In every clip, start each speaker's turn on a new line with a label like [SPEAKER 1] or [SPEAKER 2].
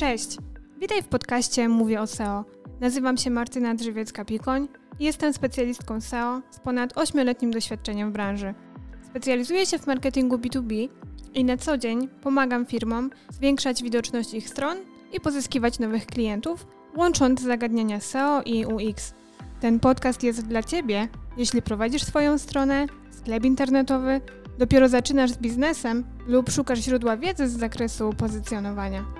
[SPEAKER 1] Cześć! Witaj w podcaście Mówię o SEO. Nazywam się Martyna Drzewiecka-Pikoń i jestem specjalistką SEO z ponad 8-letnim doświadczeniem w branży. Specjalizuję się w marketingu B2B i na co dzień pomagam firmom zwiększać widoczność ich stron i pozyskiwać nowych klientów, łącząc zagadnienia SEO i UX. Ten podcast jest dla Ciebie, jeśli prowadzisz swoją stronę, sklep internetowy, dopiero zaczynasz z biznesem lub szukasz źródła wiedzy z zakresu pozycjonowania.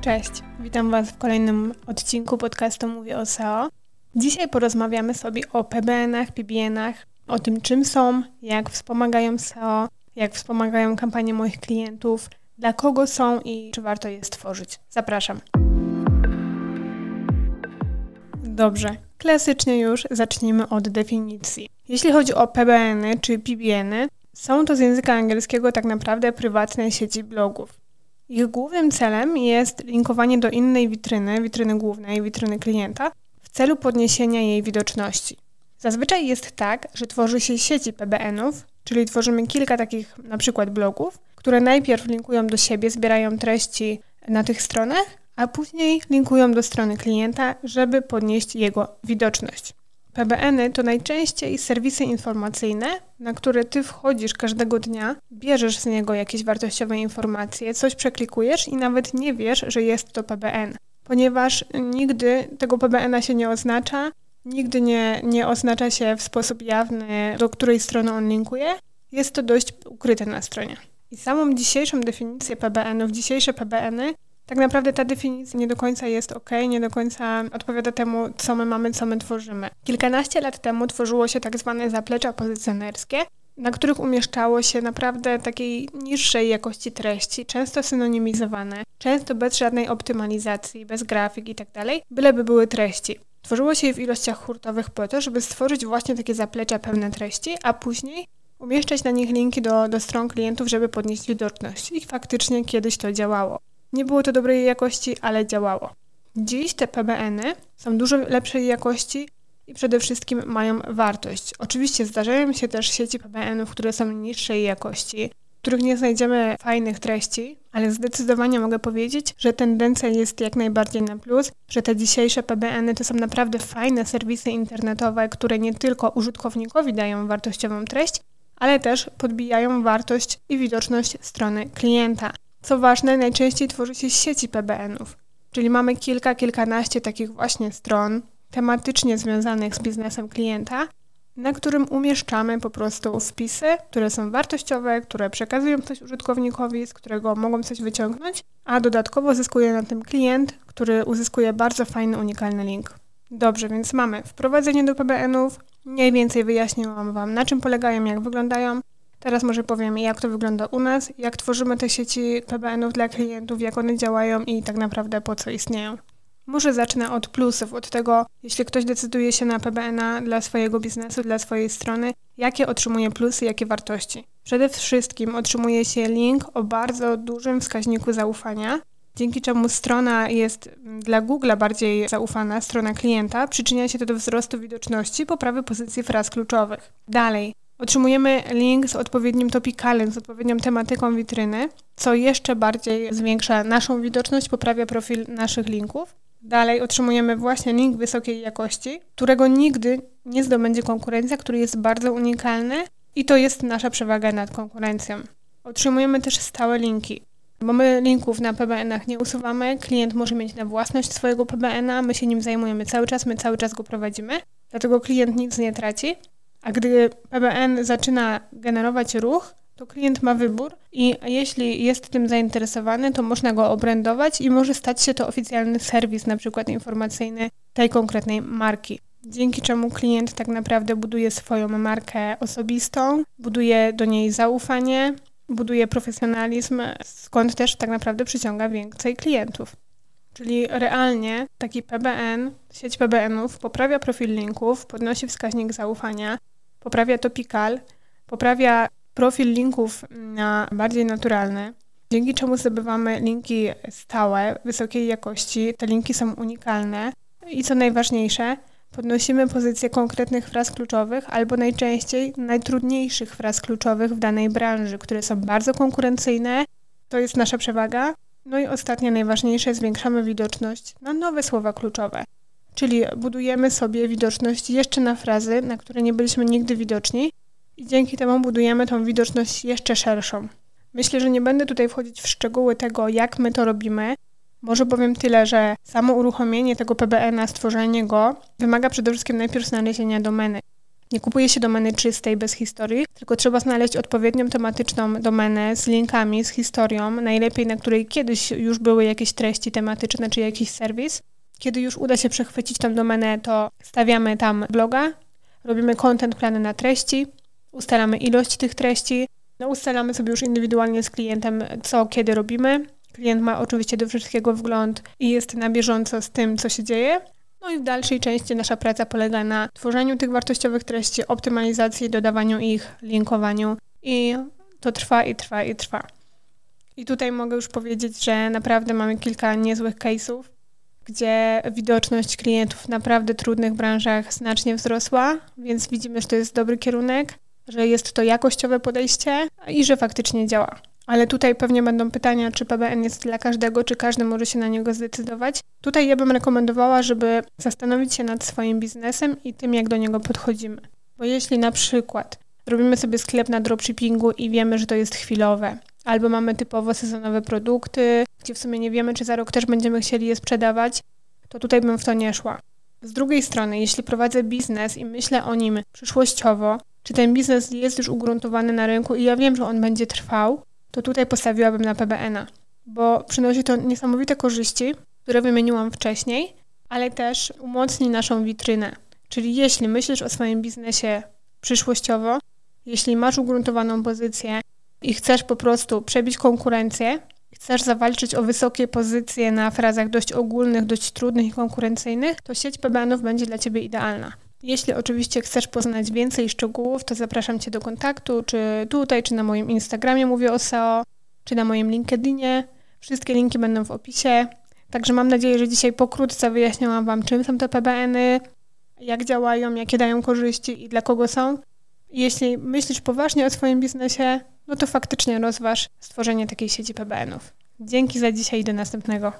[SPEAKER 1] Cześć, witam Was w kolejnym odcinku podcastu Mówię o SEO. Dzisiaj porozmawiamy sobie o PBN-ach, PBN-ach, o tym czym są, jak wspomagają SEO, jak wspomagają kampanie moich klientów, dla kogo są i czy warto je stworzyć. Zapraszam. Dobrze, klasycznie już zacznijmy od definicji. Jeśli chodzi o PBN-y czy PBN-y, są to z języka angielskiego tak naprawdę prywatne sieci blogów. Ich głównym celem jest linkowanie do innej witryny, witryny głównej, witryny klienta, w celu podniesienia jej widoczności. Zazwyczaj jest tak, że tworzy się sieci PBN-ów, czyli tworzymy kilka takich na przykład blogów, które najpierw linkują do siebie, zbierają treści na tych stronach, a później linkują do strony klienta, żeby podnieść jego widoczność. PBN-y to najczęściej serwisy informacyjne, na które ty wchodzisz każdego dnia, bierzesz z niego jakieś wartościowe informacje, coś przeklikujesz i nawet nie wiesz, że jest to PBN, ponieważ nigdy tego PBN-a się nie oznacza, nigdy nie, nie oznacza się w sposób jawny, do której strony on linkuje. Jest to dość ukryte na stronie. I samą dzisiejszą definicję PBN-ów, dzisiejsze PBN-y tak naprawdę ta definicja nie do końca jest ok, nie do końca odpowiada temu, co my mamy, co my tworzymy. Kilkanaście lat temu tworzyło się tak zwane zaplecza pozycjonerskie, na których umieszczało się naprawdę takiej niższej jakości treści, często synonimizowane, często bez żadnej optymalizacji, bez grafik i tak byleby były treści. Tworzyło się je w ilościach hurtowych po to, żeby stworzyć właśnie takie zaplecza pełne treści, a później umieszczać na nich linki do, do stron klientów, żeby podnieść widoczność. I faktycznie kiedyś to działało. Nie było to dobrej jakości, ale działało. Dziś te PBN-y są dużo lepszej jakości i przede wszystkim mają wartość. Oczywiście zdarzają się też sieci PBN-ów, które są niższej jakości, w których nie znajdziemy fajnych treści, ale zdecydowanie mogę powiedzieć, że tendencja jest jak najbardziej na plus, że te dzisiejsze PBN-y to są naprawdę fajne serwisy internetowe, które nie tylko użytkownikowi dają wartościową treść, ale też podbijają wartość i widoczność strony klienta. Co ważne, najczęściej tworzy się sieci PBN-ów, czyli mamy kilka, kilkanaście takich właśnie stron tematycznie związanych z biznesem klienta, na którym umieszczamy po prostu wpisy, które są wartościowe, które przekazują coś użytkownikowi, z którego mogą coś wyciągnąć, a dodatkowo zyskuje na tym klient, który uzyskuje bardzo fajny, unikalny link. Dobrze, więc mamy wprowadzenie do PBN-ów, mniej więcej wyjaśniłam Wam, na czym polegają, jak wyglądają. Teraz może powiem, jak to wygląda u nas, jak tworzymy te sieci PBN-ów dla klientów, jak one działają i tak naprawdę po co istnieją. Może zacznę od plusów, od tego, jeśli ktoś decyduje się na PBN-a dla swojego biznesu, dla swojej strony, jakie otrzymuje plusy, jakie wartości. Przede wszystkim otrzymuje się link o bardzo dużym wskaźniku zaufania, dzięki czemu strona jest dla Google bardziej zaufana, strona klienta, przyczynia się to do wzrostu widoczności, poprawy pozycji fraz kluczowych. Dalej, Otrzymujemy link z odpowiednim topikalem, z odpowiednią tematyką witryny, co jeszcze bardziej zwiększa naszą widoczność, poprawia profil naszych linków. Dalej otrzymujemy właśnie link wysokiej jakości, którego nigdy nie zdobędzie konkurencja, który jest bardzo unikalny i to jest nasza przewaga nad konkurencją. Otrzymujemy też stałe linki, bo my linków na PBN-ach nie usuwamy, klient może mieć na własność swojego PBN-a, my się nim zajmujemy cały czas, my cały czas go prowadzimy, dlatego klient nic nie traci. A gdy PBN zaczyna generować ruch, to klient ma wybór i jeśli jest tym zainteresowany, to można go obrędować i może stać się to oficjalny serwis, na przykład informacyjny tej konkretnej marki. Dzięki czemu klient tak naprawdę buduje swoją markę osobistą, buduje do niej zaufanie, buduje profesjonalizm, skąd też tak naprawdę przyciąga więcej klientów. Czyli realnie taki PBN, sieć PBN-ów poprawia profil linków, podnosi wskaźnik zaufania, poprawia topikal, poprawia profil linków na bardziej naturalny, dzięki czemu zdobywamy linki stałe, wysokiej jakości. Te linki są unikalne i co najważniejsze, podnosimy pozycję konkretnych fraz kluczowych albo najczęściej najtrudniejszych fraz kluczowych w danej branży, które są bardzo konkurencyjne. To jest nasza przewaga. No i ostatnie, najważniejsze, zwiększamy widoczność na nowe słowa kluczowe. Czyli budujemy sobie widoczność jeszcze na frazy, na które nie byliśmy nigdy widoczni i dzięki temu budujemy tą widoczność jeszcze szerszą. Myślę, że nie będę tutaj wchodzić w szczegóły tego, jak my to robimy. Może powiem tyle, że samo uruchomienie tego PBN-a, stworzenie go, wymaga przede wszystkim najpierw znalezienia domeny. Nie kupuje się domeny czystej, bez historii, tylko trzeba znaleźć odpowiednią tematyczną domenę z linkami, z historią, najlepiej na której kiedyś już były jakieś treści tematyczne czy jakiś serwis. Kiedy już uda się przechwycić tą domenę, to stawiamy tam bloga, robimy content plany na treści, ustalamy ilość tych treści, no ustalamy sobie już indywidualnie z klientem, co kiedy robimy. Klient ma oczywiście do wszystkiego wgląd i jest na bieżąco z tym, co się dzieje. No i w dalszej części nasza praca polega na tworzeniu tych wartościowych treści, optymalizacji, dodawaniu ich, linkowaniu i to trwa i trwa i trwa. I tutaj mogę już powiedzieć, że naprawdę mamy kilka niezłych case'ów, gdzie widoczność klientów w naprawdę trudnych branżach znacznie wzrosła, więc widzimy, że to jest dobry kierunek, że jest to jakościowe podejście i że faktycznie działa. Ale tutaj pewnie będą pytania, czy PBN jest dla każdego, czy każdy może się na niego zdecydować. Tutaj ja bym rekomendowała, żeby zastanowić się nad swoim biznesem i tym, jak do niego podchodzimy. Bo jeśli na przykład robimy sobie sklep na dropshippingu i wiemy, że to jest chwilowe, albo mamy typowo sezonowe produkty, w sumie nie wiemy, czy za rok też będziemy chcieli je sprzedawać, to tutaj bym w to nie szła. Z drugiej strony, jeśli prowadzę biznes i myślę o nim przyszłościowo, czy ten biznes jest już ugruntowany na rynku i ja wiem, że on będzie trwał, to tutaj postawiłabym na PBN-a, bo przynosi to niesamowite korzyści, które wymieniłam wcześniej, ale też umocni naszą witrynę. Czyli jeśli myślisz o swoim biznesie przyszłościowo, jeśli masz ugruntowaną pozycję i chcesz po prostu przebić konkurencję, chcesz zawalczyć o wysokie pozycje na frazach dość ogólnych, dość trudnych i konkurencyjnych, to sieć PBN-ów będzie dla Ciebie idealna. Jeśli oczywiście chcesz poznać więcej szczegółów, to zapraszam Cię do kontaktu, czy tutaj, czy na moim Instagramie mówię o SEO, czy na moim LinkedInie. Wszystkie linki będą w opisie. Także mam nadzieję, że dzisiaj pokrótce wyjaśniałam Wam, czym są te PBN-y, jak działają, jakie dają korzyści i dla kogo są. Jeśli myślisz poważnie o swoim biznesie, no to faktycznie rozważ stworzenie takiej sieci PBN-ów. Dzięki za dzisiaj i do następnego.